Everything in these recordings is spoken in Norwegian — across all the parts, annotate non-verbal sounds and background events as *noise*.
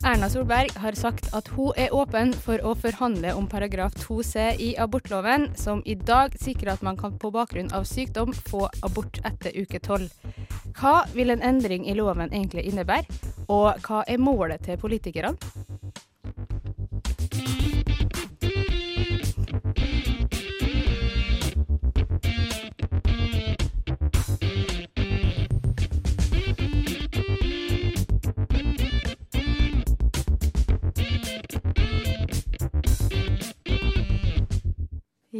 Erna Solberg har sagt at hun er åpen for å forhandle om paragraf 2c i abortloven, som i dag sikrer at man kan på bakgrunn av sykdom få abort etter uke 12. Hva vil en endring i loven egentlig innebære, og hva er målet til politikerne?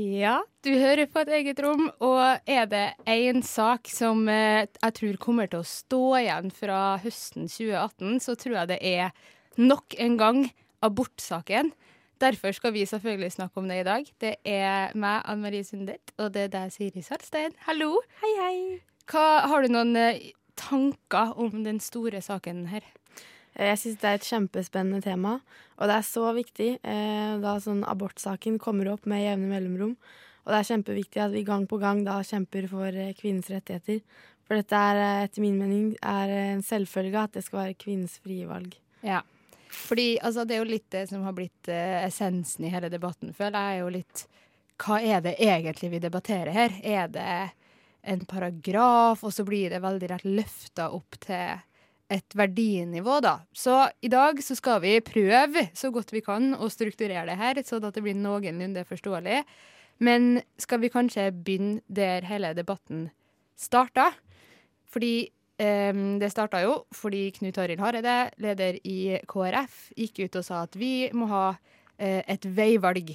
Ja, du hører på et eget rom, og er det én sak som eh, jeg tror kommer til å stå igjen fra høsten 2018, så tror jeg det er nok en gang abortsaken. Derfor skal vi selvfølgelig snakke om det i dag. Det er meg, Anne Marie Sundet, og det er deg, Siri Salstein. Hallo. Hei, hei. Hva, har du noen eh, tanker om den store saken her? Jeg syns det er et kjempespennende tema, og det er så viktig eh, da sånn abortsaken kommer opp med jevne mellomrom. Og det er kjempeviktig at vi gang på gang da kjemper for eh, kvinnens rettigheter. For dette er eh, etter min mening er en selvfølge at det skal være kvinnens frie valg. Ja. Fordi altså, det er jo litt det som har blitt eh, essensen i hele debatten, føler jeg. er jo litt Hva er det egentlig vi debatterer her? Er det en paragraf, og så blir det veldig rett løfta opp til et verdinivå, da. Så i dag så skal vi prøve så godt vi kan å strukturere det her, sånn at det blir noenlunde forståelig. Men skal vi kanskje begynne der hele debatten starta? Fordi eh, det starta jo fordi Knut Arild Hareide, leder i KrF, gikk ut og sa at vi må ha eh, et veivalg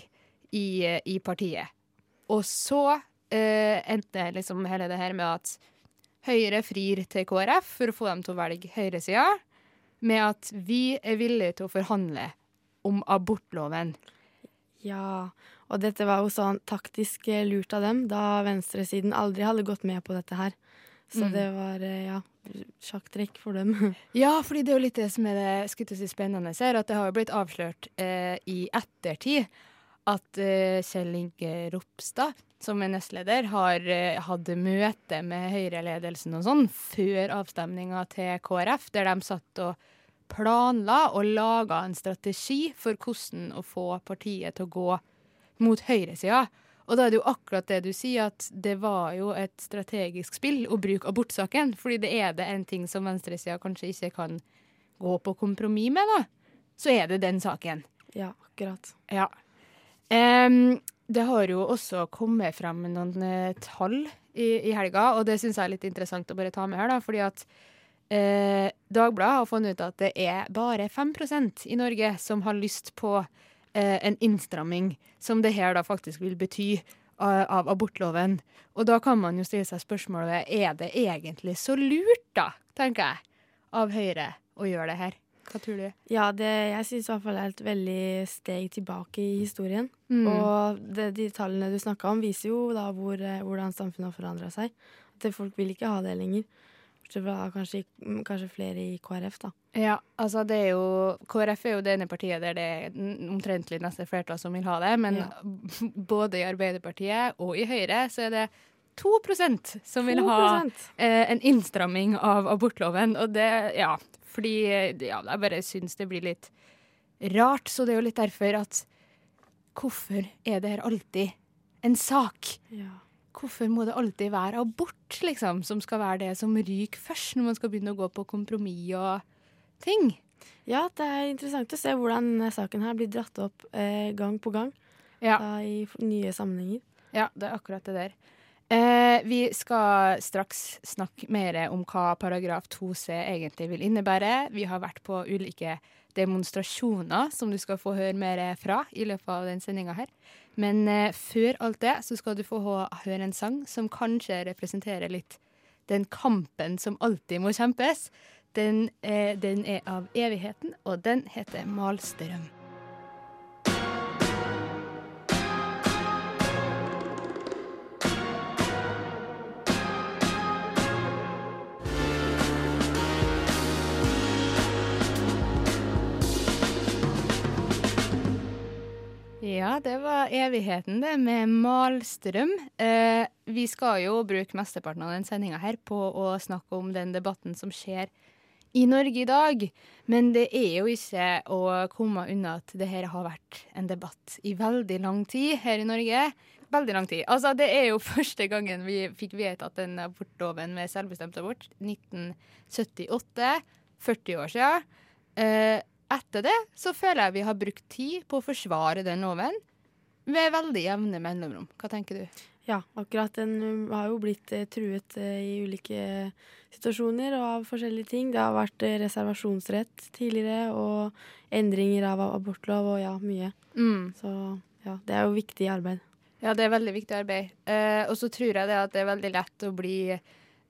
i, i partiet. Og så eh, endte liksom hele det her med at Høyre frir til KrF for å få dem til å velge høyresida, med at vi er villige til å forhandle om abortloven. Ja, og dette var jo sånn taktisk eh, lurt av dem, da venstresiden aldri hadde gått med på dette her. Så Mm. det var, eh, ja, sjakktrekk for dem. *laughs* Ja, fordi det er jo litt det som er det si, spennende her, at det har jo blitt avslørt eh, i ettertid at uh, Kjell Inge Ropstad, som er nestleder, har uh, hatt møte med Høyre-ledelsen og sånn før avstemninga til KrF, der de satt og planla og laga en strategi for hvordan å få partiet til å gå mot høyresida. Og da er det jo akkurat det du sier, at det var jo et strategisk spill å bruke abortsaken. Fordi det er det en ting som venstresida kanskje ikke kan gå på kompromiss med, da. Så er det den saken. Ja, akkurat. Ja. Em, det har jo også kommet frem noen uh, tall i, i helga, og det syns jeg er litt interessant å bare ta med her, da. Fordi at uh, Dagbladet har funnet ut at det er bare 5% i Norge som har lyst på uh, en innstramming, som det her da faktisk vil bety av abortloven. Og da kan man jo stille seg spørsmålet er det egentlig så lurt, da, tenker jeg, av Høyre å gjøre det her. Hva tror du? Ja, det, jeg syns i hvert fall det er et veldig steg tilbake i historien. Mm. Og det, de tallene du snakka om, viser jo da hvor, eh, hvordan samfunnet har forandra seg. At folk vil ikke ha det lenger. Bortsett fra kanskje, kanskje flere i KrF, da. Ja, altså det er jo KrF er jo det ene partiet der det er omtrentlig nesten flertall som vil ha det, men Ja. *laughs* både i Arbeiderpartiet og i Høyre så er det 2% som vil ha 2%. eh, en innstramming av abortloven, og det, ja, fordi ja, jeg bare syns det blir litt rart, så det er jo litt derfor at hvorfor er det her alltid en sak? Ja. Hvorfor må det alltid være abort, liksom, som skal være det som ryker først, når man skal begynne å gå på kompromiss og ting? ja, det er interessant å se hvordan saken her blir dratt opp eh, gang på gang Ja. da, i nye sammenhenger. Ja, det er akkurat det der. Eh, vi skal straks snakke mer om hva paragraf 2c egentlig vil innebære. Vi har vært på ulike demonstrasjoner som du skal få høre mer fra i løpet av den sendinga her. Men eh, før alt det så skal du få høre en sang som kanskje representerer litt den kampen som alltid må kjempes. Den, eh, den er av evigheten, og den heter Malstrøm. Ja, det var evigheten, det, med Malstrøm. Eh, vi skal jo bruke mesteparten av den sendinga her på å snakke om den debatten som skjer i Norge i dag. Men det er jo ikke å komme unna at det her har vært en debatt i veldig lang tid her i Norge. Veldig lang tid. Altså, det er jo *laughs* første gangen vi fikk vedtatt den abortloven med selvbestemt abort. 1978. 40 år siden. Eh, etter det så føler jeg vi har brukt tid på å forsvare den loven med veldig jevne mellomrom. Hva tenker du? Ja, akkurat. Den um, har jo blitt eh, truet eh, i ulike situasjoner og av forskjellige ting. Det har vært eh, reservasjonsrett tidligere og endringer av abortlov og ja, mye. Mm. Så ja, det er jo viktig arbeid. Ja, det er veldig viktig arbeid. Eh, og så tror jeg det at det er veldig lett å bli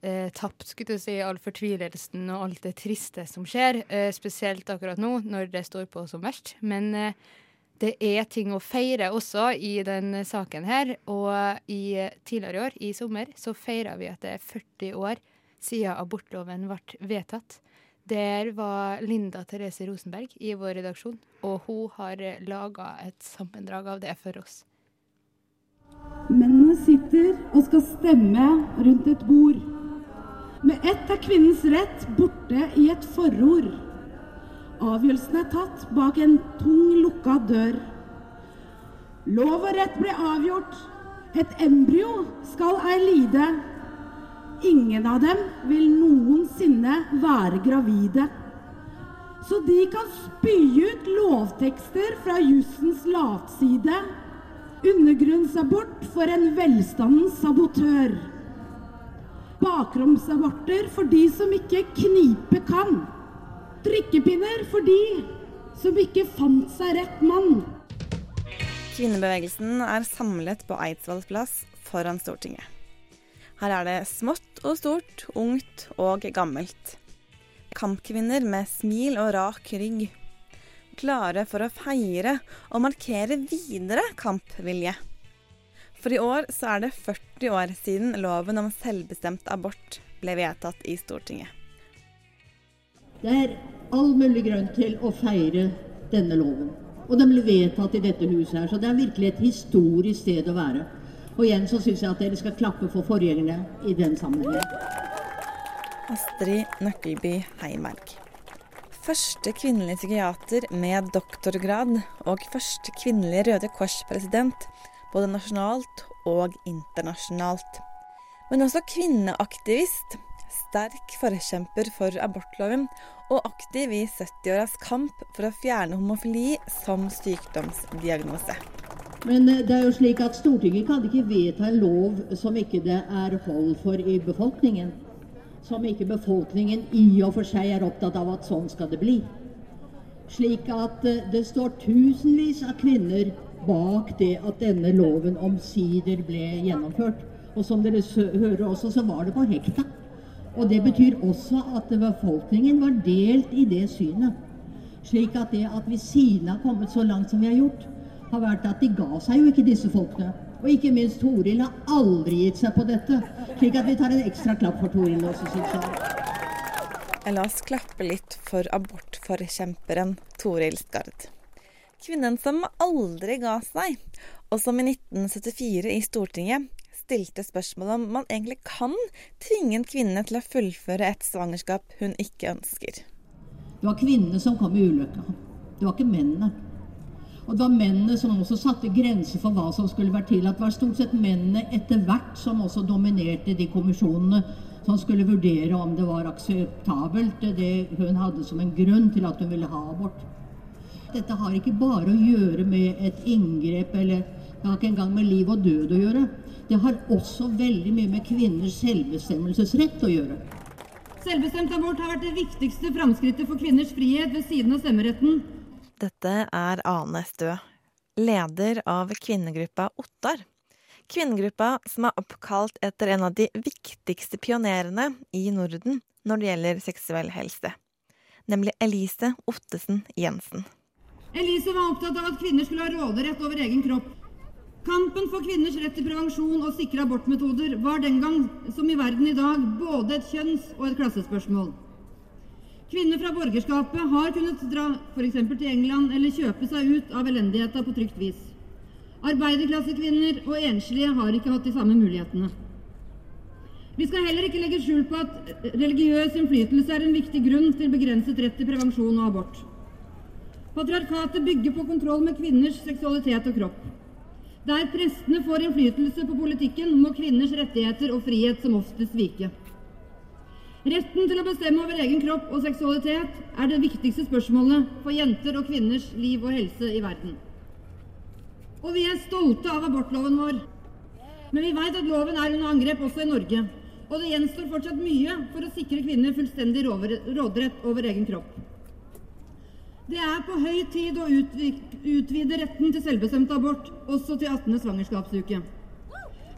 eh, tapt skulle du si, all fortvilelsen og alt det triste som skjer. Eh, spesielt akkurat nå, når det står på som verst. Men eh, det er ting å feire også i den saken her. Og i, tidligere i år, i sommer, så feira vi at det er 40 år siden abortloven ble vedtatt. Der var Linda Therese Rosenberg i vår redaksjon, og hun har laga et sammendrag av det for oss. Mennene sitter og skal stemme rundt et bord. Med ett er kvinnens rett borte i et forord. Avgjørelsen er tatt bak en tung, lukka dør. Lov og rett ble avgjort. Et embryo skal ei lide. Ingen av dem vil noensinne være gravide. Så de kan spy ut lovtekster fra jussens latside. Undergrunnsabort for en velstandens sabotør. Bakromsaborter for de som ikke knipe kan. Drikkepinner for de som ikke fant seg rett mann. Kvinnebevegelsen er samlet på Eidsvolls plass foran Stortinget. Her er det smått og stort, ungt og gammelt. Kampkvinner med smil og rak rygg. Klare for å feire og markere videre kampvilje. For i år så er det 40 år siden loven om selvbestemt abort ble vedtatt i Stortinget. Det er all mulig grunn til å feire denne loven. Og den ble vedtatt i dette huset her, så det er virkelig et historisk sted å være. Og igjen så syns jeg at dere skal klappe for forgjengerne i den sammenhengen. Astrid Nøkkelby Heimerg. Første kvinnelige psykiater med doktorgrad og første kvinnelige Røde Kors-president, både nasjonalt og internasjonalt. Men også kvinneaktivist, sterk forkjemper for abortloven og aktiv i 70-åras kamp for å fjerne homofili som sykdomsdiagnose. Men eh, det er jo slik at Stortinget kan ikke vedta en lov som ikke det er hold for i befolkningen. Som ikke befolkningen i og for seg er opptatt av at sånn skal det bli. Slik at eh, det står tusenvis av kvinner bak det at denne loven omsider ble gjennomført. Og som dere hører også, så var det på hekta. Og det betyr også at befolkningen var delt i det synet. Slik at det at vi siden har kommet så langt som vi har gjort, har vært at de ga seg jo ikke disse folkene. Og ikke minst Toril har aldri gitt seg på dette. Slik at vi tar en ekstra klapp for Toril også, syns jeg. La oss klappe litt for abortforkjemperen Toril Skard. Kvinnen som aldri ga seg, og som i 1974 i Stortinget stilte spørsmål om man egentlig kan tvinge en kvinne til å fullføre et svangerskap hun ikke ønsker. Det var kvinnene som kom i ulykka. Det var ikke mennene. Og det var mennene som også satte grenser for hva som skulle være tillatt. Det var stort sett mennene etter hvert som også dominerte de kommisjonene som skulle vurdere om det var akseptabelt, det hun hadde som en grunn til at hun ville ha abort. Dette har ikke bare å gjøre med et inngrep, eller det har ikke engang med liv og død å gjøre. Det har også veldig mye med kvinners selvbestemmelsesrett å gjøre. Selvbestemt abort har vært det viktigste framskrittet for kvinners frihet ved siden av stemmeretten. Dette er Ane Stø, leder av kvinnegruppa Ottar. Kvinnegruppa som er oppkalt etter en av de viktigste pionerene i Norden når det gjelder seksuell helse, nemlig Elise Ottesen Jensen. Elise var opptatt av at kvinner skulle ha råderett over egen kropp. Kampen for kvinners rett til prevensjon og sikre abortmetoder var den gang, som i verden i dag, både et kjønns- og et klassespørsmål. Kvinner fra borgerskapet har kunnet dra f.eks. til England eller kjøpe seg ut av elendigheta på trygt vis. Arbeiderklassekvinner og enslige har ikke hatt de samme mulighetene. Vi skal heller ikke legge skjul på at religiøs innflytelse er en viktig grunn til begrenset rett til prevensjon og abort. Patriarkatet bygger på kontroll med kvinners seksualitet og kropp. Der prestene får innflytelse på politikken, må kvinners rettigheter og frihet som oftest vike. Retten til å bestemme over egen kropp og seksualitet er det viktigste spørsmålet for jenter og kvinners liv og helse i verden. Og vi er stolte av abortloven vår. Men vi vet at loven er under angrep også i Norge. Og det gjenstår fortsatt mye for å sikre kvinner fullstendig råderett over egen kropp. Det er på høy tid å utvide retten til selvbestemt abort også til 18. svangerskapsuke.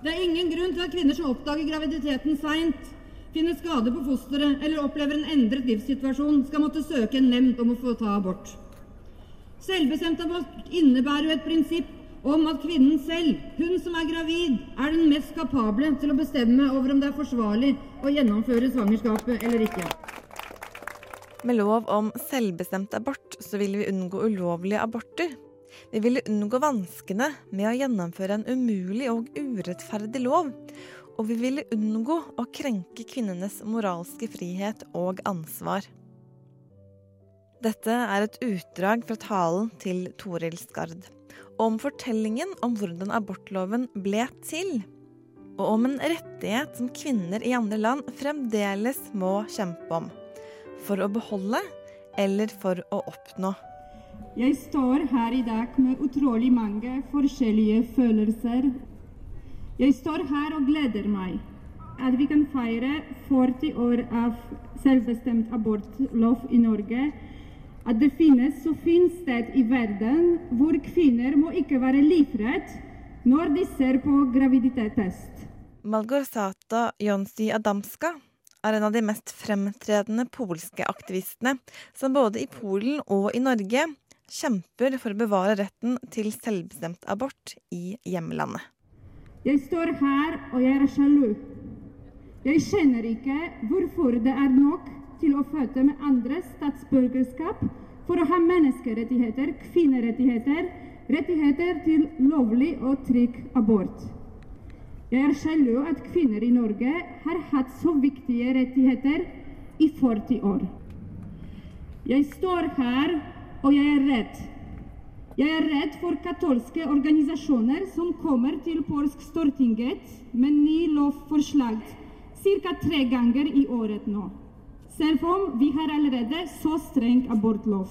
Det er ingen grunn til at kvinner som oppdager graviditeten seint, finner skade på fosteret eller opplever en endret livssituasjon, skal måtte søke en nemnd om å få ta abort. Selvbestemt abort innebærer jo et prinsipp om at kvinnen selv, hun som er gravid, er den mest kapable til å bestemme over om det er forsvarlig å gjennomføre svangerskapet eller ikke. Med lov om selvbestemt abort så vil vi unngå ulovlige aborter. Vi ville unngå vanskene med å gjennomføre en umulig og urettferdig lov. Og vi ville unngå å krenke kvinnenes moralske frihet og ansvar. Dette er et utdrag fra talen til Toril Skard om fortellingen om hvordan abortloven ble til, og om en rettighet som kvinner i andre land fremdeles må kjempe om. For å beholde eller for å oppnå. Jeg står her i dag med utrolig mange forskjellige følelser. Jeg står her og gleder meg. At vi kan feire 40 år av selvbestemt abortlov i Norge at det finnes så fint sted i verden hvor kvinner må ikke være livredd når de ser på graviditetstest. Malgorzata Jonsi Adamska er en av de mest fremtredende polske aktivistene som både i Polen og i Norge kjemper for å bevare retten til selvbestemt abort i hjemlandet. Jeg står her og jeg er sjalu. Jeg kjenner ikke hvorfor det er nok til å føde med andres statsborgerskap for å ha menneskerettigheter, kvinnerettigheter, rettigheter til lovlig og trygg abort. Jeg er sjalu at kvinner i Norge har hatt så viktige rettigheter i 40 år. Jeg står her, og jeg er redd. Jeg er redd for katolske organisasjoner som kommer til polsk Stortinget med ny lovforslag ca. tre ganger i året nå selv om vi har allerede så streng abortlov.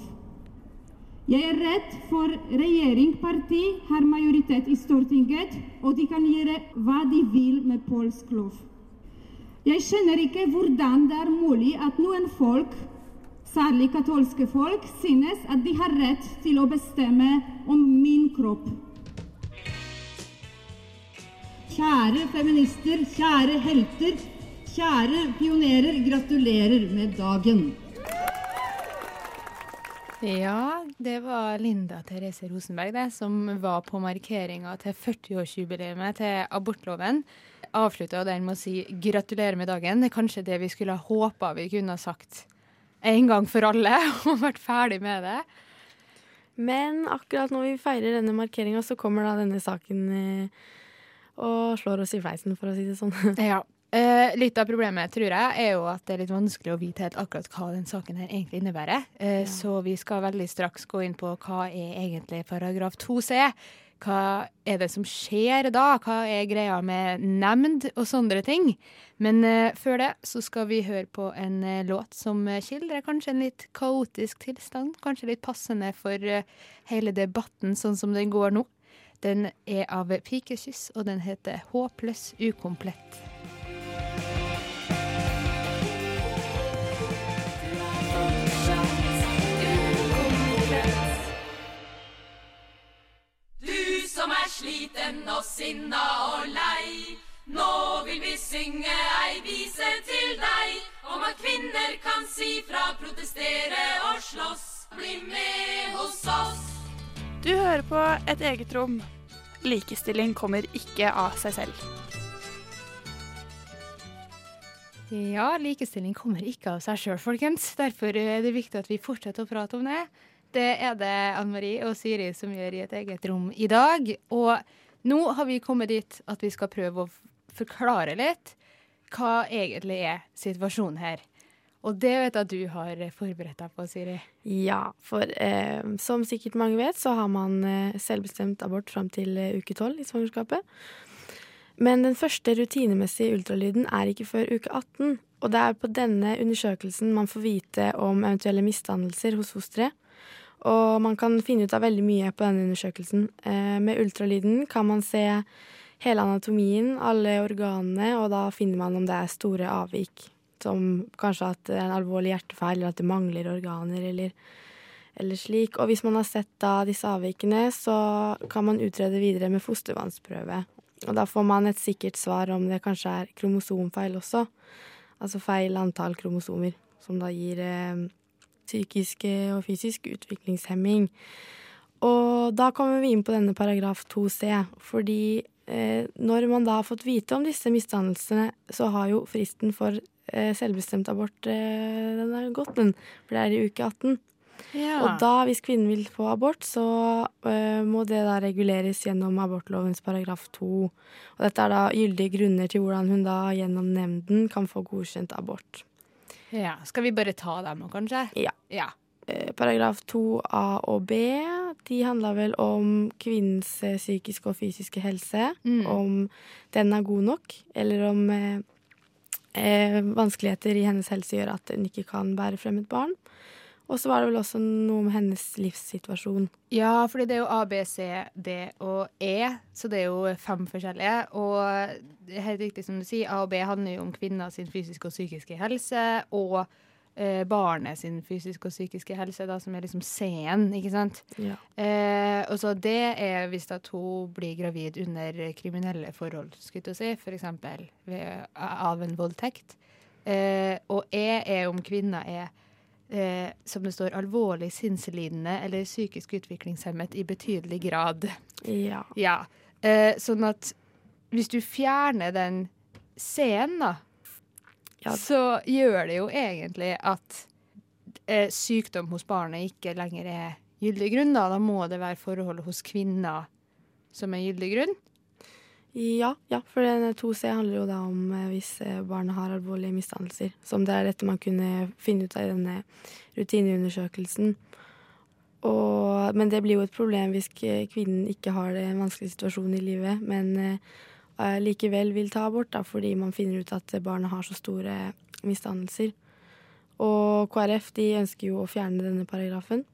Jeg er redd for regjeringsparti har majoritet i Stortinget, og de kan gjøre hva de vil med polsk lov. Jeg skjønner ikke hvordan det er mulig at noen folk, særlig katolske folk, synes at de har rett til å bestemme om min kropp. Kjære feminister, kjære helter, Kjære pionerer, gratulerer med dagen. Ja, det var Linda Therese Rosenberg det, som var på markeringa til 40-årsjubileet til abortloven. Avslutta den med å si gratulerer med dagen. Det er kanskje det vi skulle ha håpa vi kunne ha sagt en gang for alle, *laughs* og vært ferdig med det. Men akkurat når vi feirer denne markeringa, så kommer da denne saken eh, og slår oss i fleisen, for å si det sånn. Ja, Eh, litt av problemet tror jeg, er jo at det er litt vanskelig å vite helt akkurat hva den saken her egentlig innebærer. Eh, ja. Så vi skal veldig straks gå inn på hva er egentlig paragraf 2c. Hva er det som skjer da? Hva er greia med nemnd og sånne ting? Men eh, før det så skal vi høre på en eh, låt som skildrer kanskje en litt kaotisk tilstand. Kanskje litt passende for eh, hele debatten sånn som den går nå. Den er av Pikekyss, og den heter Håpløs ukomplett. Sliten og sinna og lei. Nå vil vi synge ei vise til deg om at kvinner kan si fra, protestere og slåss. Bli med hos oss. Du hører på Et eget rom. Likestilling kommer ikke av seg selv. Ja, likestilling kommer ikke av seg sjøl, folkens. Derfor er det viktig at vi fortsetter å prate om det. Det er det Anne Marie og Siri som gjør i et eget rom i dag. Og nå har vi kommet dit at vi skal prøve å forklare litt hva egentlig er situasjonen her. Og det vet jeg at du har forberedt deg på, Siri. Ja, for eh, som sikkert mange vet, så har man eh, selvbestemt abort fram til eh, uke tolv i svangerskapet. Men den første rutinemessige ultralyden er ikke før uke 18. Og det er på denne undersøkelsen man får vite om eventuelle misdannelser hos fosteret. Og man kan finne ut av veldig mye på denne undersøkelsen. Eh, med ultralyden kan man se hele anatomien, alle organene, og da finner man om det er store avvik. Som kanskje at det er en alvorlig hjertefeil, eller at det mangler organer, eller, eller slik. Og hvis man har sett da disse avvikene, så kan man utrede videre med fostervannsprøve. Og da får man et sikkert svar om det kanskje er kromosomfeil også. Altså feil antall kromosomer, som da gir eh, psykisk og fysisk utviklingshemming. Og da kommer vi inn på denne paragraf 2c, fordi eh, når man da har fått vite om disse misdannelsene, så har jo fristen for eh, selvbestemt abort eh, den er gått, den. For det er i uke 18. Ja. Og da, hvis kvinnen vil få abort, så eh, må det da reguleres gjennom abortlovens paragraf 2. Og dette er da gyldige grunner til hvordan hun da gjennom nemnden kan få godkjent abort. Ja. Skal vi bare ta dem kanskje? Ja. Ja. Eh, Paragraf 2a og b de handler vel om kvinnens eh, psykiske og fysiske helse. Mm. Om den er god nok, eller om eh, eh, vanskeligheter i hennes helse gjør at hun ikke kan bære frem et barn. Og så var det vel også noe om hennes livssituasjon. Ja, fordi det er jo A, B, C, D og E, så det er jo fem forskjellige. Og det helt riktig som du sier, A og B handler jo om kvinner sin fysiske og psykiske helse, og eh, barnet sin fysiske og psykiske helse, da, som er liksom C-en, ikke sant. Ja. Eh, og så D er hvis at hun blir gravid under kriminelle forhold, skulle jeg si, for eksempel ved, av en voldtekt. Eh, og E er om kvinner er eh, som det står, alvorlig sinnslidende eller psykisk utviklingshemmet i betydelig grad. Ja. Ja. Eh, sånn at hvis du fjerner den C-en, da, Ja. så gjør det jo egentlig at eh, sykdom hos barnet ikke lenger er gyldig grunn. Da. da må det være forholdet hos kvinner som er gyldig grunn. Ja, ja, for den 2C handler jo da om eh, hvis eh, barnet har alvorlige misdannelser. Som det er dette man kunne finne ut av i denne rutineundersøkelsen. Og, men det blir jo et problem hvis kvinnen ikke har en vanskelig situasjon i livet, men uh, likevel vil ta abort da, fordi man finner ut at barnet har så store misdannelser. Og KrF de ønsker jo å fjerne denne paragrafen.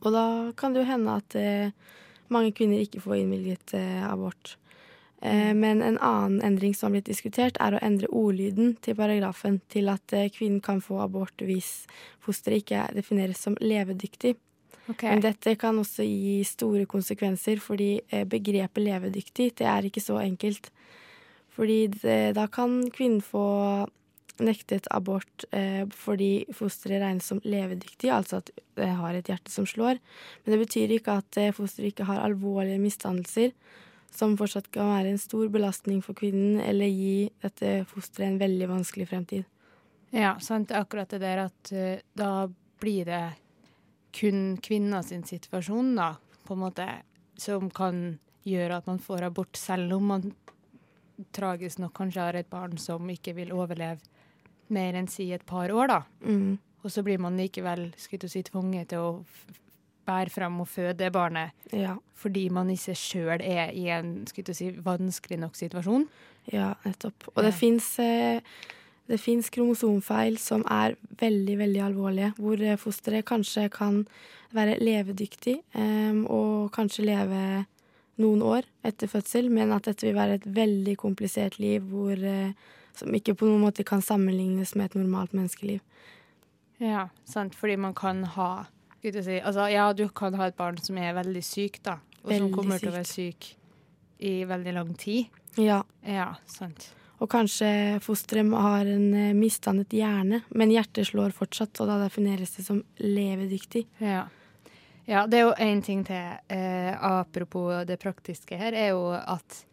Og da kan det jo hende at eh, mange kvinner ikke får innvilget eh, abort. Eh, men en annen endring som har blitt diskutert, er å endre ordlyden til paragrafen til at eh, kvinnen kan få abort hvis fosteret ikke defineres som levedyktig. Okay. Men dette kan også gi store konsekvenser, fordi eh, begrepet levedyktig, det er ikke så enkelt. Fordi det, da kan kvinnen få nektet abort eh, fordi fosteret regnes som levedyktig, altså at det har et hjerte som slår. Men det betyr ikke at eh, fosteret ikke har alvorlige misdannelser, som fortsatt kan være en stor belastning for kvinnen, eller gi dette fosteret en veldig vanskelig fremtid. Ja, sant. Det akkurat det der at uh, da blir det kun kvinner sin situasjon, da, på en måte, som kan gjøre at man får abort, selv om man tragisk nok kanskje har et barn som ikke vil overleve mer enn si et par år, da. Mm. Og så blir man likevel skutt og si, tvunget til å bære frem og føde det barnet Ja. fordi man ikke sjøl er i en si, vanskelig nok situasjon. Ja, nettopp. Og det Ja. fins eh, kromosomfeil som er veldig, veldig alvorlige, hvor eh, fosteret kanskje kan være levedyktig um, og kanskje leve noen år etter fødsel, men at dette vil være et veldig komplisert liv hvor, eh, som ikke på noen måte kan sammenlignes med et normalt menneskeliv. Ja, sant. Fordi man kan ha skulle si, altså, Ja, du kan ha et barn som er veldig syk, da. Og som kommer kommer til å være syk i veldig lang tid. Ja. Ja, sant. Og kanskje fosteret har en eh, misdannet hjerne, men hjertet slår fortsatt, og da defineres det som levedyktig. Ja. Ja, det er jo én ting til, eh, apropos det praktiske her, er jo at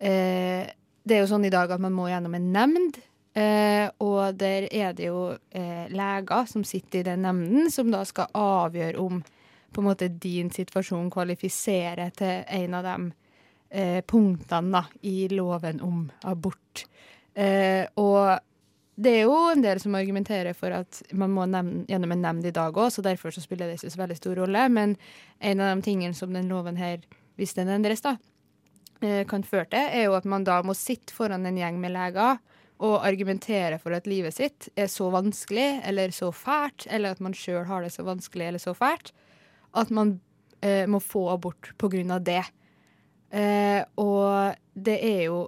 eh, det er jo sånn i dag at man må gjennom en nemnd. Eh, og der er det jo eh, leger som sitter i den nemnden, som da skal avgjøre om på en måte din situasjon kvalifiserer til en av de eh, punktene da, i loven om abort. Eh, og det er jo en del som argumenterer for at man må nevne, gjennom en nemnd i dag òg, så derfor så spiller det ikke så veldig stor rolle. Men en av de tingene som den loven her, hvis den endres, da, eh, kan føre til, er jo at man da må sitte foran en gjeng med leger og argumentere for at livet sitt er så vanskelig eller så fælt, eller at man sjøl har det så vanskelig eller så fælt, at man eh, må få abort på grunn av det. Eh, og det er jo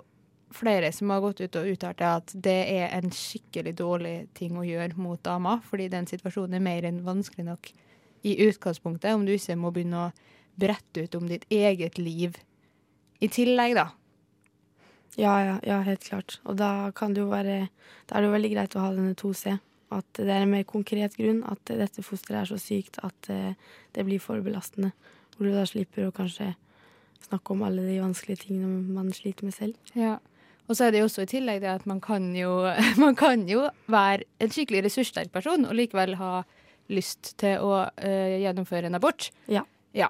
flere som har gått ut og uttalt at det er en skikkelig dårlig ting å gjøre mot damer, fordi den situasjonen er mer enn vanskelig nok i utgangspunktet, om du ikke må begynne å brette ut om ditt eget liv i tillegg, da. Ja, ja, ja, helt klart. Og da kan det jo være Da er det jo veldig greit å ha denne 2C. At det er en mer konkret grunn at dette fosteret er så sykt at eh, det blir for belastende. Hvor du da slipper å kanskje snakke om alle de vanskelige tingene man sliter med selv. Ja. Og så er det jo også i tillegg det at man kan jo, *laughs* man kan jo være en skikkelig ressurssterk person og likevel ha lyst til å uh, gjennomføre en abort. Ja. ja.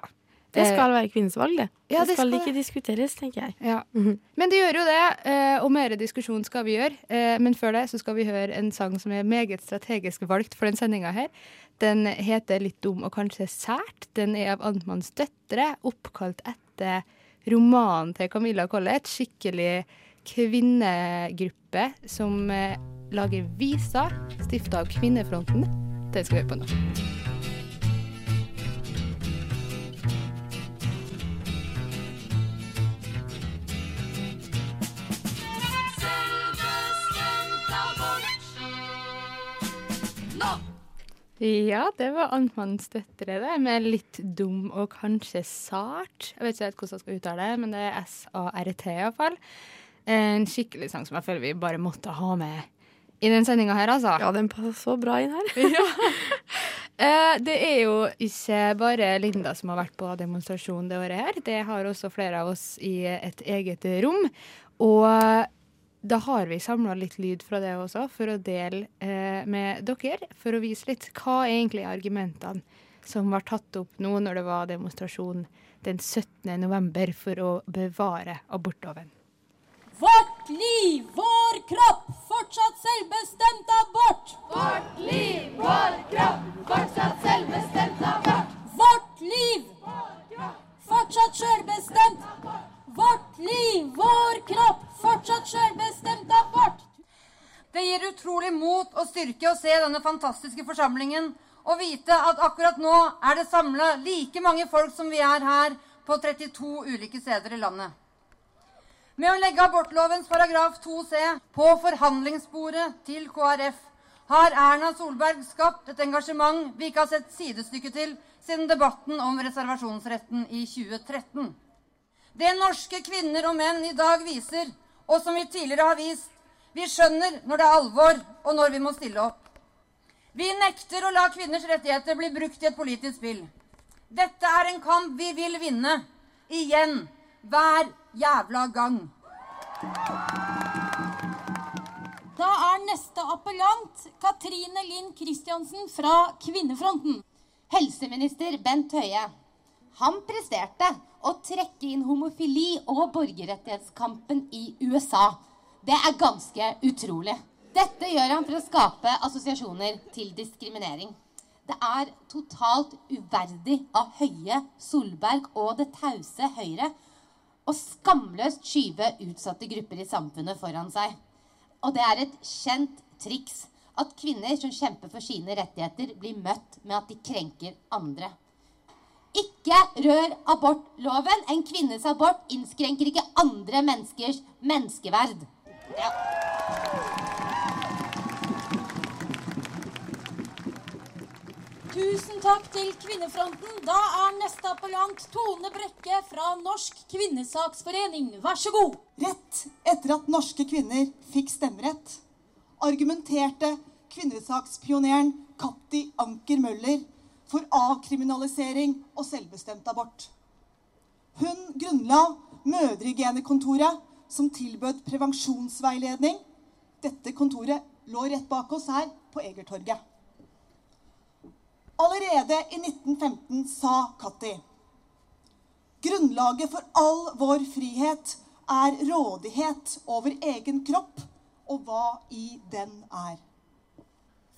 Det skal være kvinnens valg, det. Ja, det, det skal, skal ikke diskuteres, tenker jeg. Ja. Men det gjør jo det, eh, og mer diskusjon skal vi gjøre. Eh, Men før det så skal vi høre en sang som er meget strategisk valgt for den sendinga her. Den heter Litt dum og kanskje sært. Den er av Antmanns døtre, oppkalt etter romanen til Camilla Collett. Skikkelig kvinnegruppe som eh, lager viser, stifta av Kvinnefronten. Den skal vi høre på. Nå! Ja, det var Amtmannens døtre, det. Med litt dum og kanskje sart. Jeg vet ikke helt hvordan jeg skal uttale det, men det er S-A-R-T iallfall. En skikkelig sang som jeg føler vi bare måtte ha med i den sendinga her, altså. Ja, den passer så bra inn her. *laughs* Eh, Det er jo ikke bare Linda som har vært på demonstrasjon det året her. Det har også flere av oss i et eget rom. Og da har vi samla litt lyd fra det også, for å dele eh, med dere. For å vise litt hva er egentlig argumentene som var tatt opp nå når det var demonstrasjon den 17. november for å bevare abortloven. Vårt liv, vår kropp, fortsatt selvbestemt abort. Vårt liv, vår kropp, fortsatt selvbestemt abort. Vårt liv, vår kropp, fortsatt selvbestemt. Vårt liv, vår kropp, fortsatt sjølbestemt abort. Det gir utrolig mot og styrke å se denne fantastiske forsamlingen og vite at akkurat nå er det samla like mange folk som vi er her på 32 ulike steder i landet. Med å legge abortlovens paragraf 2c på forhandlingsbordet til KrF har Erna Solberg skapt et engasjement vi ikke har sett sidestykke til siden debatten om reservasjonsretten i 2013. Det norske kvinner og menn i dag viser, og som vi tidligere har vist, vi skjønner når det er alvor, og når vi må stille opp. Vi nekter å la kvinners rettigheter bli brukt i et politisk spill. Dette er en kamp vi vil vinne. Igjen. Hver jævla gang. Da er neste appellant Katrine Linn Kristiansen fra Kvinnefronten. Helseminister Bent Høie. Han presterte å trekke inn homofili og borgerrettighetskampen i USA. Det er ganske utrolig. Dette gjør han for å skape assosiasjoner til diskriminering. Det er totalt uverdig av Høie, Solberg og det tause Høyre å skamløst skyve utsatte grupper i samfunnet foran seg. Og det er et kjent triks at kvinner som kjemper for sine rettigheter, blir møtt med at de krenker andre. Ikke rør abortloven. En kvinnes abort innskrenker ikke andre menneskers menneskeverd. Ja. Tusen takk til Kvinnefronten. Da er neste appellant Tone Brekke fra Norsk kvinnesaksforening. Vær så god. Rett etter at norske kvinner fikk stemmerett, argumenterte kvinnesakspioneren Katti Anker Møller for avkriminalisering og selvbestemt abort. Hun grunnla Mødrehygienekontoret, som tilbød prevensjonsveiledning. Dette kontoret lå rett bak oss her på Egertorget. Allerede i 1915 sa Katti Grunnlaget for all vår frihet er rådighet over egen kropp og hva i den er.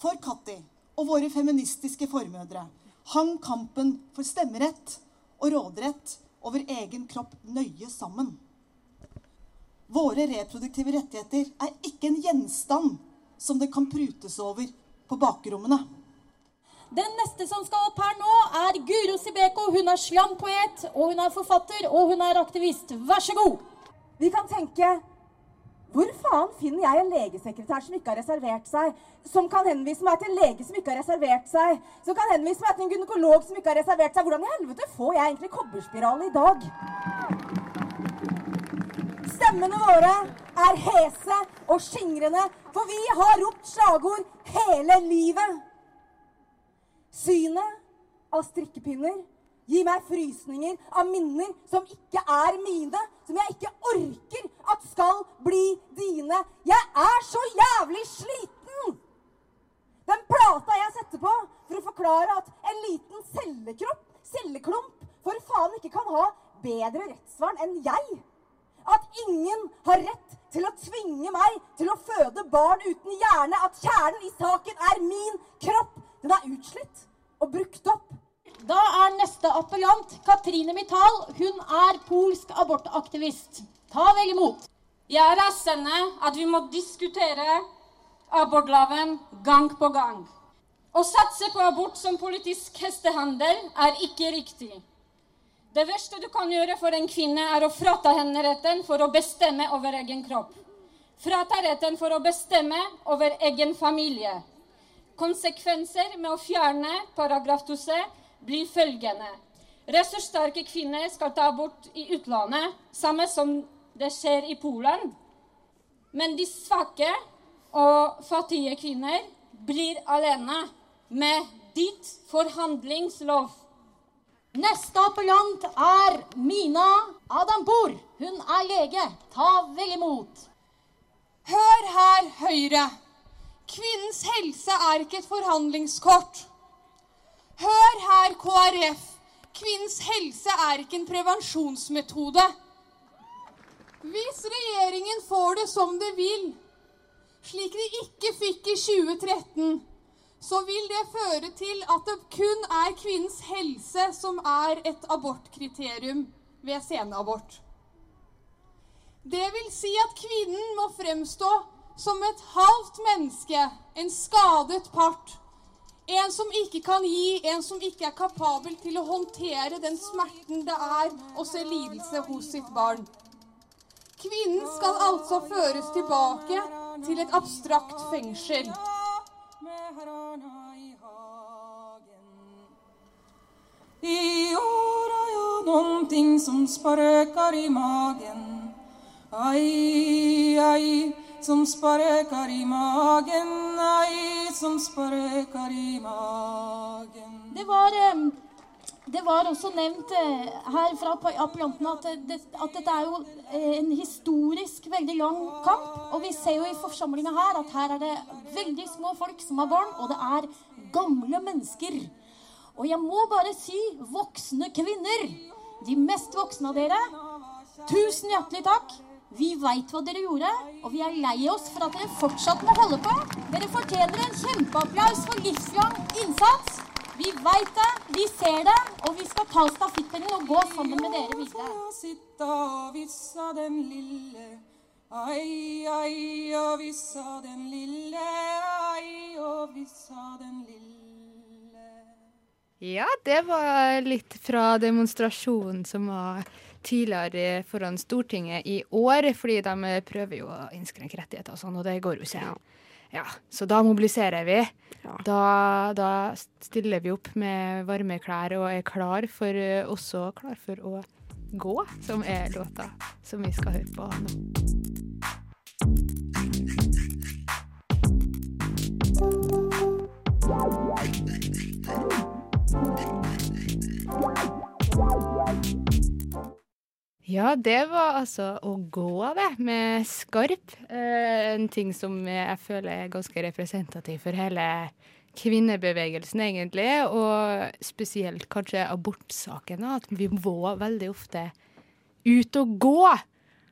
For Katti og våre feministiske formødre hang kampen for stemmerett og råderett over egen kropp nøye sammen. Våre reproduktive rettigheter er ikke en gjenstand som det kan prutes over på bakrommene. Den neste som skal opp her nå, er Guro Sibeko. Hun er slampoet, og hun er forfatter, og hun er aktivist. Vær så god. Vi kan tenke hvor faen finner jeg en legesekretær som ikke har reservert seg? Som kan henvise meg til en lege som ikke har reservert seg? Som kan henvise meg til en gynekolog som ikke har reservert seg? Hvordan i helvete får jeg egentlig kobberspiralen i dag? Stemmene våre er hese og skingrende, for vi har ropt slagord hele livet. Synet av strikkepinner gir meg frysninger av minner som ikke er mine, som jeg ikke orker at skal bli dine. Jeg er så jævlig sliten! Den plata jeg setter på for å forklare at en liten cellekropp, celleklump, for faen ikke kan ha bedre rettsvern enn jeg. At ingen har rett til å tvinge meg til å føde barn uten hjerne. At kjernen i saken er min kropp. Den er utslitt og brukt opp. Da er neste appellant Katrine Mital. Hun er polsk abortaktivist. Ta vel imot. Jeg er rasende at vi må diskutere abortloven gang på gang. Å satse på abort som politisk hestehandel er ikke riktig. Det verste du kan gjøre for en kvinne, er å frata henne retten for å bestemme over egen kropp. Frata retten for å bestemme over egen familie. Konsekvenser med å fjerne paragraf 2c blir følgende. Ressurssterke kvinner skal ta abort i utlandet, samme som det skjer i Polen. Men de svake og fattige kvinner blir alene med ditt forhandlingslov. Neste appellant er Mina Adampour. Hun er lege. Ta vel imot. Hør her, Høyre. Kvinnens helse er ikke et forhandlingskort. Hør her, KrF. Kvinnens helse er ikke en prevensjonsmetode. Hvis regjeringen får det som det vil, slik de ikke fikk i 2013, så vil det føre til at det kun er kvinnens helse som er et abortkriterium ved senabort. Det vil si at kvinnen må fremstå som et halvt menneske, en skadet part. En som ikke kan gi, en som ikke er kapabel til å håndtere den smerten det er å se lidelse hos sitt barn. Kvinnen skal altså føres tilbake til et abstrakt fengsel. I år har noen ting som sparkar i magen Ai, ai, som sparkar i magen som sparkar i magen Det var, eh, det var også nevnt eh, her fra appellanten at, at dette er jo eh, en historisk veldig lang kamp. Og vi ser jo i forsamlinga her at her er det veldig små folk som har barn, og det er gamle mennesker. Og jeg må bare si voksne kvinner, de mest voksne av dere, tusen hjertelig takk. Vi veit hva dere gjorde, og vi er lei oss for at dere fortsatt må holde på. Dere fortjener en kjempeapplaus for livslang innsats. Vi veit det, vi ser det, og vi skal ta stafettpinnen og gå sammen med dere videre. Ai, ai, og vissa den lille Ai, og vissa den lille Ja, det var litt fra demonstrasjonen som var tidligere foran Stortinget i år, fordi de prøver jo å innskrenke rettigheter og sånn, og det går jo ikke. Ja, Så da mobiliserer vi. Da, da stiller vi opp med varme klær og er klar for, også klar for å gå, som er låta som vi skal høre på nå. Ja, det var altså å gå, det, med skarp. Eh, en ting som jeg føler er ganske representativ for hele kvinnebevegelsen, egentlig, og spesielt kanskje abortsaken. At vi må veldig ofte ut og gå.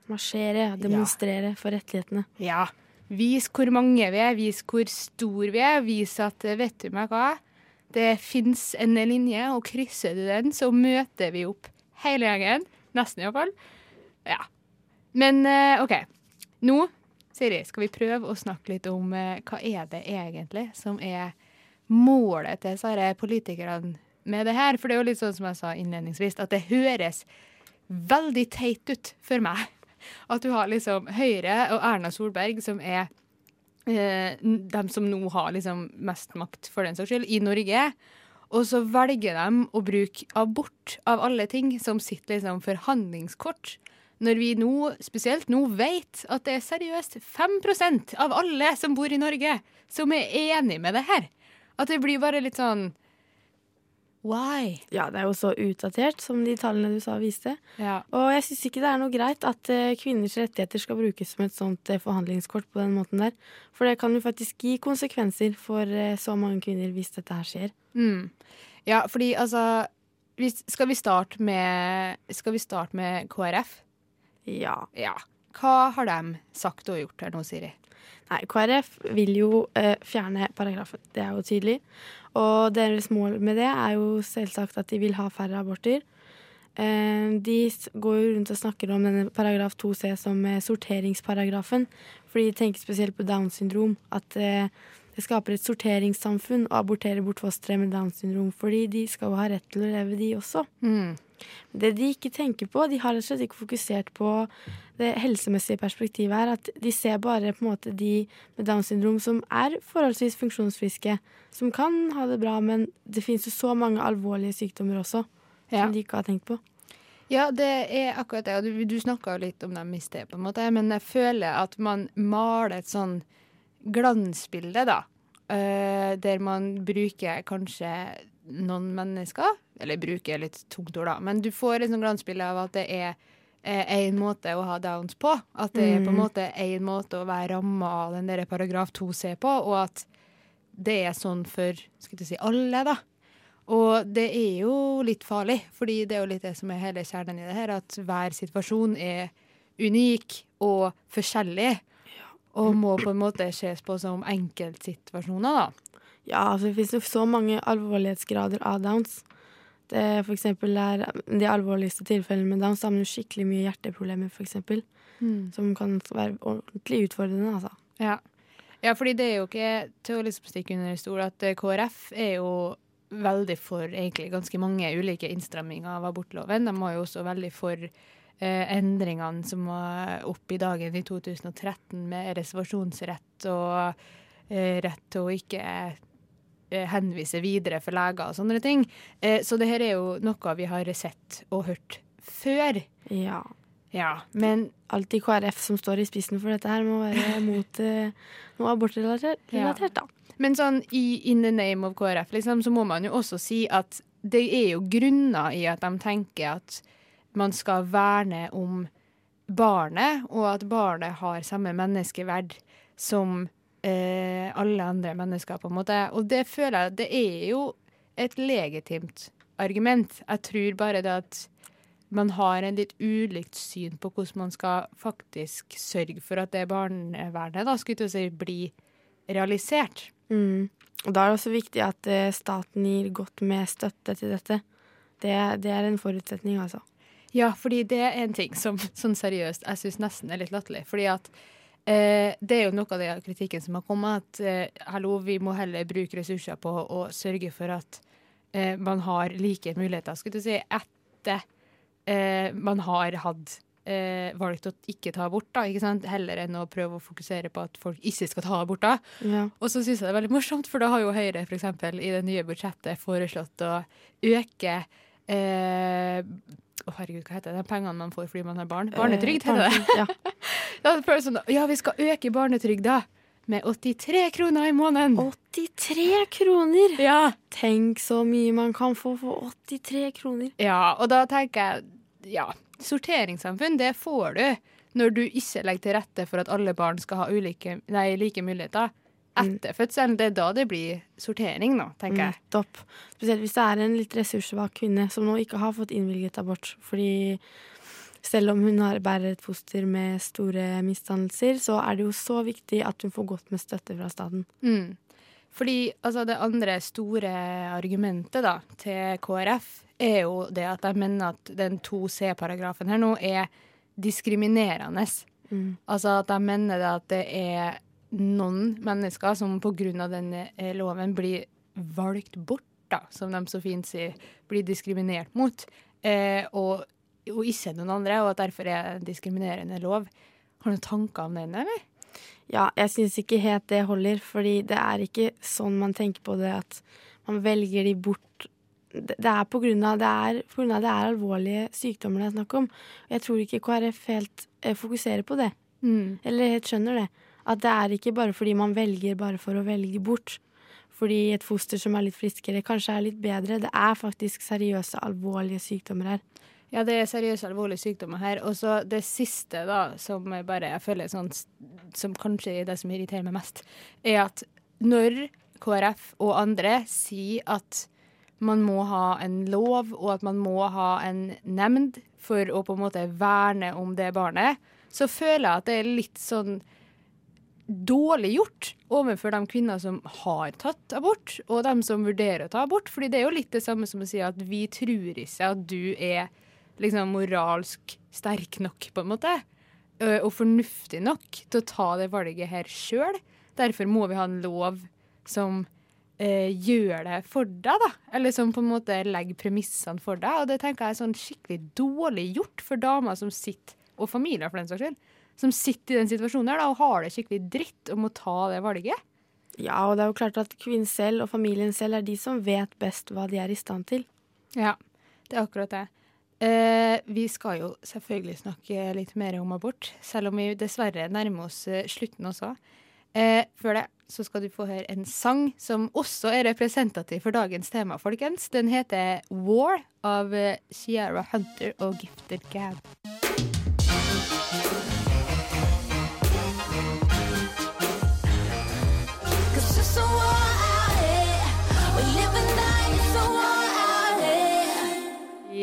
Marsjere, demonstrere for rettighetene. Ja. Vis hvor mange vi er, vis hvor stor vi er. Vis at eh, vet du meg hva, det fins en linje, og krysser du den, så møter vi opp hele gjengen. Nesten, iallfall. Ja. Men eh, OK. Nå, Siri, skal vi prøve å snakke litt om eh, hva er det egentlig som er målet til disse politikerne med det her? For det er jo litt sånn som jeg sa innledningsvis, at det høres veldig teit ut for meg. At du har liksom Høyre og Erna Solberg som er eh, de som nå har liksom mest makt, for den saks skyld, i Norge. Og så velger de å bruke abort, av alle ting, som sitt liksom forhandlingskort. Når vi nå, spesielt nå, vet at det er seriøst 5 av alle som bor i Norge, som er enig med det her. At det blir bare litt sånn Why? Ja, det er jo så utdatert, som de tallene du sa viste. Ja. Og jeg syns ikke det er noe greit at eh, kvinners rettigheter skal brukes som et sånt eh, forhandlingskort på den måten der. For det kan jo faktisk gi konsekvenser for eh, så mange kvinner hvis dette her skjer. Mm. Ja, fordi altså Skal vi starte med Skal vi starte med KrF? Ja. ja. Hva har de sagt og gjort her nå, Siri? Nei, KrF vil jo eh, fjerne paragrafen. Det er jo tydelig. Og deres mål med det er jo selvsagt at de vil ha færre aborter. Eh, de går jo rundt og snakker om denne paragraf 2c som eh, sorteringsparagrafen. Fordi de tenker spesielt på Downs syndrom. At eh, det skaper et sorteringssamfunn å abortere bort fostre med Downs syndrom. Fordi de skal jo ha rett til å leve, de også. Mm. Det de ikke tenker på, de har rett og slett ikke fokusert på det helsemessige perspektivet her. At de ser bare på en måte de med Downs syndrom som er forholdsvis funksjonsfriske. Som kan ha det bra, men det finnes jo så mange alvorlige sykdommer også. Ja. Som de ikke har tenkt på. Ja, det er akkurat det. Og du, du snakka jo litt om dem i sted, på en måte. Men jeg føler at man maler et sånn glansbilde, da. Uh, der man bruker kanskje noen mennesker. Eller bruker litt tungt ord, da. Men du får et sånt glansbilde av at det er én måte å ha downs på. At det er på en Mm. måte én måte å være ramma av den der paragraf 2c på, og at det er sånn for skal du si, alle, da. Og det er jo litt farlig, fordi det er jo litt det som er hele kjernen i det her, at hver situasjon er unik og forskjellig, og må på en måte ses på som enkeltsituasjoner, da. Ja, altså det finnes jo så mange alvorlighetsgrader av downs. Det for eksempel er de alvorligste tilfellene med downs, har man jo skikkelig mye hjerteproblemer, eksempel. Mm. Som kan være ordentlig utfordrende, altså. Ja. ja, fordi det er jo ikke til å liksom stikke under stol at eh, KrF er jo veldig for egentlig ganske mange ulike innstramminger av abortloven. De var jo også veldig for eh, endringene som var oppe i dagen i 2013 med reservasjonsrett og eh, rett til å ikke henvise videre for leger og sånne ting. Eh, så det her er jo noe vi har sett og hørt før. Ja. Ja, men Alltid KrF som står i spissen for dette her, må være *laughs* mot eh, noe abortrelatert, Ja. da. Men sånn i in the name of KrF, liksom, så må man jo også si at det er jo grunner i at de tenker at man skal verne om barnet, og at barnet har samme menneskeverd som eh, alle andre mennesker, på en måte. Og det føler jeg det er jo et legitimt argument. Jeg tror bare det at man har en litt ulikt syn på hvordan man skal faktisk sørge for at det barnevernet da, skulle til å si, blir realisert. Mm. Og da er det også viktig at eh, staten gir godt med støtte til dette. Det, det er en forutsetning, altså. Ja, fordi det er en ting som sånn seriøst jeg syns nesten er litt latterlig. Fordi at eh, det er jo noe av den kritikken som har kommet, at eh, hallo, vi må heller bruke ressurser på å sørge for at eh, man har like muligheter, skulle du si, etter eh, man har hatt eh, valgt å ikke ta abort, da, ikke sant? heller enn å prøve å fokusere på at folk ikke skal ta abort. da. Ja. Og så syns jeg det er veldig morsomt, for da har jo Høyre eksempel, i det nye budsjettet foreslått å øke eh, herregud, hva heter det? De pengene man får fordi man har barn? Barnetrygd, heter det. Eh, Ja. *laughs* ja, det føles sånn, ja, vi skal øke barnetrygda med 83 kroner i måneden. 83 kroner! Ja. Tenk så mye man kan få for 83 kroner. Ja, og da tenker jeg ja, sorteringssamfunn, det får du når du ikke legger til rette for at alle barn skal ha ulike, nei, like muligheter. Etter fødselen. Det er da det blir sortering, nå, tenker jeg. Mm, topp. Spesielt hvis det er en litt ressurssvak kvinne som nå ikke har fått innvilget abort. Fordi selv om hun har bærer et foster med store misdannelser, så er det jo så viktig at hun får godt med støtte fra staten. Mm. Fordi altså, det andre store argumentet da, til KrF er jo det at de mener at den 2C-paragrafen her nå er diskriminerende. Mm. Altså at de mener det at det er noen mennesker som pga. denne eh, loven blir valgt bort, da, som de så fint sier, blir diskriminert mot, eh, og, og ikke noen andre, og at derfor er en diskriminerende lov. Har du noen tanker om den, eller? Ja, jeg syns ikke helt det holder, fordi det er ikke sånn man tenker på det at man velger de bort Det er på grunn av det er, på grunn av det er alvorlige sykdommer det er snakk om. Jeg tror ikke KrF helt eh, fokuserer på det. Mm. Eller helt skjønner det. At det er ikke bare fordi man velger bare for å velge bort. Fordi et foster som er litt friskere, kanskje er litt bedre. Det er faktisk seriøse, alvorlige sykdommer her. Ja, det er seriøse, alvorlige sykdommer her. Og så det siste, da, som bare jeg føler sånn, som kanskje er det som irriterer meg mest, er at når KrF og andre sier at man må ha en lov, og at man må ha en nemnd for å på en måte verne om det barnet, så føler jeg at det er litt sånn dårlig gjort overfor de kvinner som har tatt abort, og de som vurderer å ta abort. Fordi det er jo litt det samme som å si at vi tror ikke at du er liksom moralsk sterk nok, på en måte, og fornuftig nok til å ta det valget her sjøl. Derfor må vi ha en lov som eh, gjør det for deg, da. Eller som på en måte legger premissene for deg. Og det tenker jeg er sånn skikkelig dårlig gjort for damer som sitter, og familier for den saks skyld, som sitter i den situasjonen her da, og har det skikkelig dritt og må ta det valget. Ja, og det er jo klart at kvinnen selv og familien selv er de som vet best hva de er i stand til. Ja, det er akkurat det. Eh, vi skal jo selvfølgelig snakke litt mer om abort, selv om vi dessverre nærmer oss eh, slutten også. Eh, før det så skal du få høre en sang som også er representativ for dagens tema, folkens. Den heter War av Ciara Sierra Hunter og Gifted Gab.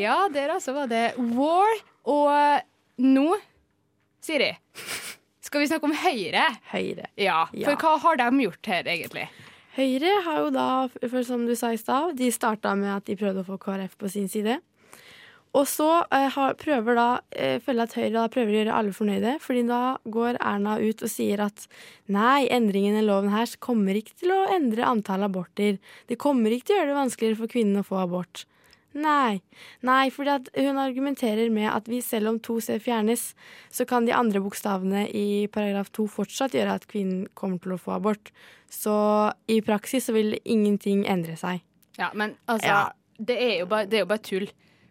Ja, der altså var det War. Og nå, Siri, skal vi snakke om Høyre. Høyre. Ja, For Ja. hva har de gjort her, egentlig? Høyre har jo da, for som du sa i stad, de starta med at de prøvde å få KrF på sin side. Og så eh, prøver da, eh, føler at Høyre da prøver å gjøre alle fornøyde, fordi da går Erna ut og sier at nei, endringen i loven her kommer ikke til å endre antall aborter. Det kommer ikke til å gjøre det vanskeligere for kvinnen å få abort. Nei. Nei, fordi hun argumenterer med at vi selv om to C fjernes, så kan de andre bokstavene i paragraf to fortsatt gjøre at kvinnen kommer til å få abort. Så i praksis så vil ingenting endre seg. Ja, men altså, Ja. Det, er jo bare, det er jo bare tull.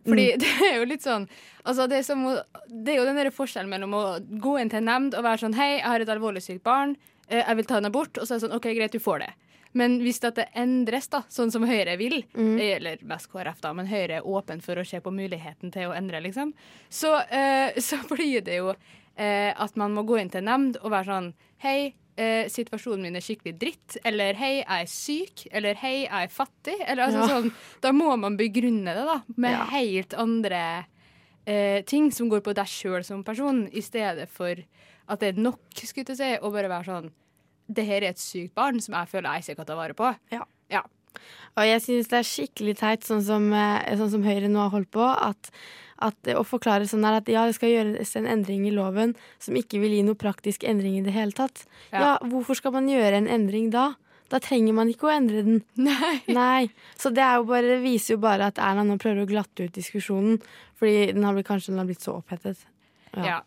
Fordi Mm. *laughs* det er jo litt sånn altså det, er som det er jo den der forskjellen mellom å gå inn til en nemnd og være sånn Hei, jeg har et alvorlig sykt barn, eh, jeg vil ta en abort. Og så er det sånn OK, greit, du får det. Men hvis det endres, da, sånn som Høyre vil, Mm. eller mest KrF, da, men Høyre er åpen for å se på muligheten til å endre, liksom, så, eh, *laughs* så blir det jo eh, at man må gå inn til nemnd og være sånn Hei, eh, situasjonen min er skikkelig dritt. Eller hei, jeg er syk. Eller hei, jeg er fattig. Eller altså Ja. sånn Da må man begrunne det, da, med Ja. helt andre eh, ting som går på deg sjøl som person, i stedet for at det er nok, skulle jeg si, å bare være sånn Det her er et sykt barn som jeg føler jeg ikke kan ta vare på. Ja. Ja. Og jeg synes det er skikkelig teit, sånn som, eh, sånn som Høyre nå har holdt på, at, at å forklare sånn her at ja, det skal gjøres en endring i loven som ikke vil gi noe praktisk endring i det hele tatt. Ja. Ja, hvorfor skal man gjøre en endring da? Da trenger man ikke å endre den. *laughs* Nei. Nei. Så det, jo bare, det viser jo bare at Erna nå prøver å glatte ut diskusjonen, fordi den har blitt, kanskje den har blitt så opphetet. Ja. ja.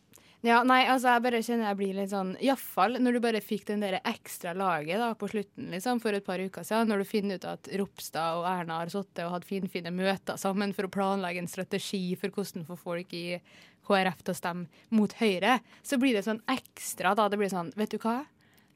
Nei, altså, jeg bare kjenner jeg blir litt sånn Iallfall når du bare fikk den der ekstra laget da, på slutten, liksom, for et par uker siden. Når du finner ut at Ropstad og Erna har sittet og hatt finfine møter sammen for å planlegge en strategi for hvordan få folk i KrF til å stemme mot Høyre, så blir det sånn ekstra da. Det blir sånn, vet du hva?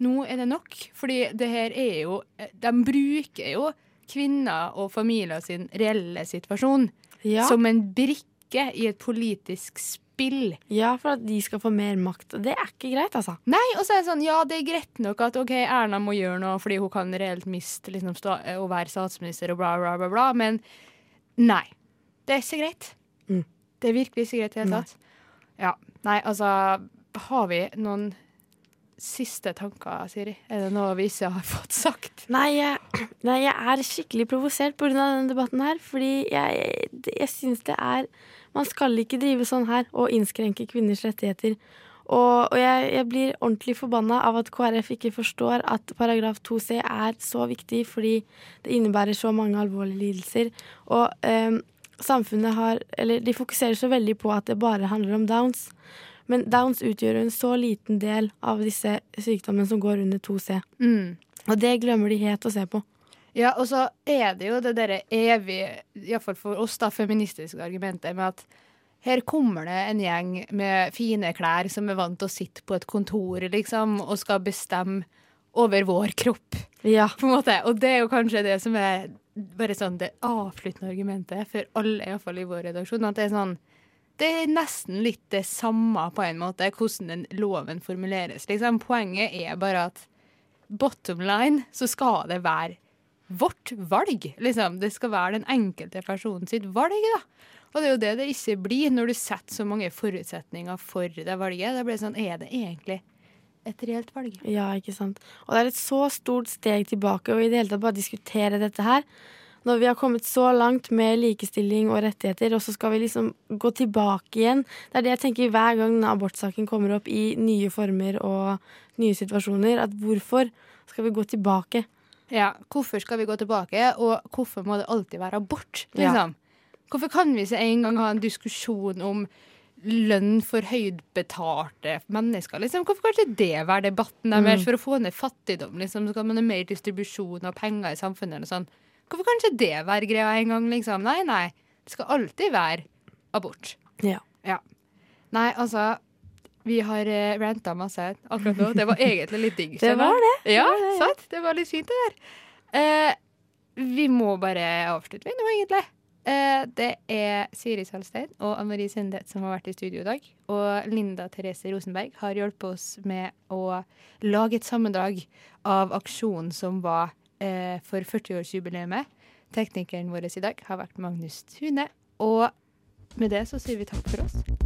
Nå er det nok. Fordi det her er jo De bruker jo kvinner og familier sin reelle situasjon Ja. som en brikke i et politisk spill spill. Ja, for at de skal få mer makt. Det er ikke greit, altså. Nei, og så er det sånn, ja, det er greit nok at ok, Erna må gjøre noe fordi hun kan reelt miste liksom, stå, å være statsminister og bla, bla, bla, bla, men nei. Det er ikke greit. Mm. Det er virkelig ikke greit i det hele tatt. Ja, nei, altså, har vi noen siste tanker, Siri? Er det noe vi ikke har fått sagt? Nei, jeg, nei, jeg er skikkelig provosert pga. denne debatten her. Fordi jeg, jeg, jeg syns det er Man skal ikke drive sånn her og innskrenke kvinners rettigheter. Og, og jeg, jeg blir ordentlig forbanna av at KrF ikke forstår at paragraf 2c er så viktig fordi det innebærer så mange alvorlige lidelser. Og eh, samfunnet har Eller de fokuserer så veldig på at det bare handler om downs. Men downs utgjør en så liten del av disse sykdommene som går under 2C. Mm. Og det glemmer de helt å se på. Ja, og så er det jo det derre evige, iallfall for oss, da, feministiske argumentet med at her kommer det en gjeng med fine klær som er vant til å sitte på et kontor, liksom, og skal bestemme over vår kropp, Ja. på en måte. Og det er jo kanskje det som er bare sånn det avsluttende argumentet for alle, iallfall i vår redaksjon, at det er sånn det er nesten litt det samme på en måte, hvordan den loven formuleres. Liksom. Poenget er bare at bottom line så skal det være vårt valg. Liksom. Det skal være den enkelte personen sitt valg. da. Og det er jo det det ikke blir når du setter så mange forutsetninger for det valget. Da blir det sånn, er det egentlig et reelt valg? Ja, ikke sant. Og det er et så stort steg tilbake å i det hele tatt bare diskutere dette her. Når vi har kommet så langt med likestilling og rettigheter, og så skal vi liksom gå tilbake igjen. Det er det jeg tenker hver gang abortsaken kommer opp i nye former og nye situasjoner. At hvorfor skal vi gå tilbake? Ja, hvorfor skal vi gå tilbake, og hvorfor må det alltid være abort? Ja. Liksom? Hvorfor kan vi ikke en gang ha en diskusjon om lønn for høydbetalte mennesker? Liksom? Hvorfor kan ikke det være debatten deres Mm. for å få ned fattigdom? Liksom? kan man ha mer distribusjon av penger i samfunnet? Eller sånn? Hvorfor kan ikke det være greia en gang? Liksom? Nei, nei. Det skal alltid være abort. Ja. Ja. Nei, altså Vi har uh, ranta masse akkurat nå. Det var egentlig litt digg. *laughs* Det var det. Ja, Det var det? Det var litt fint, det der. Eh, vi må bare avslutte vi nå, egentlig. Eh, det er Siri Salstein og Anne Marie Sendet som har vært i studio i dag. Og Linda Therese Rosenberg har hjulpet oss med å lage et sammendrag av aksjonen som var eh, for 40-årsjubileet. Teknikeren vår i dag har vært Magnus Tune. Og med det så sier vi takk for oss.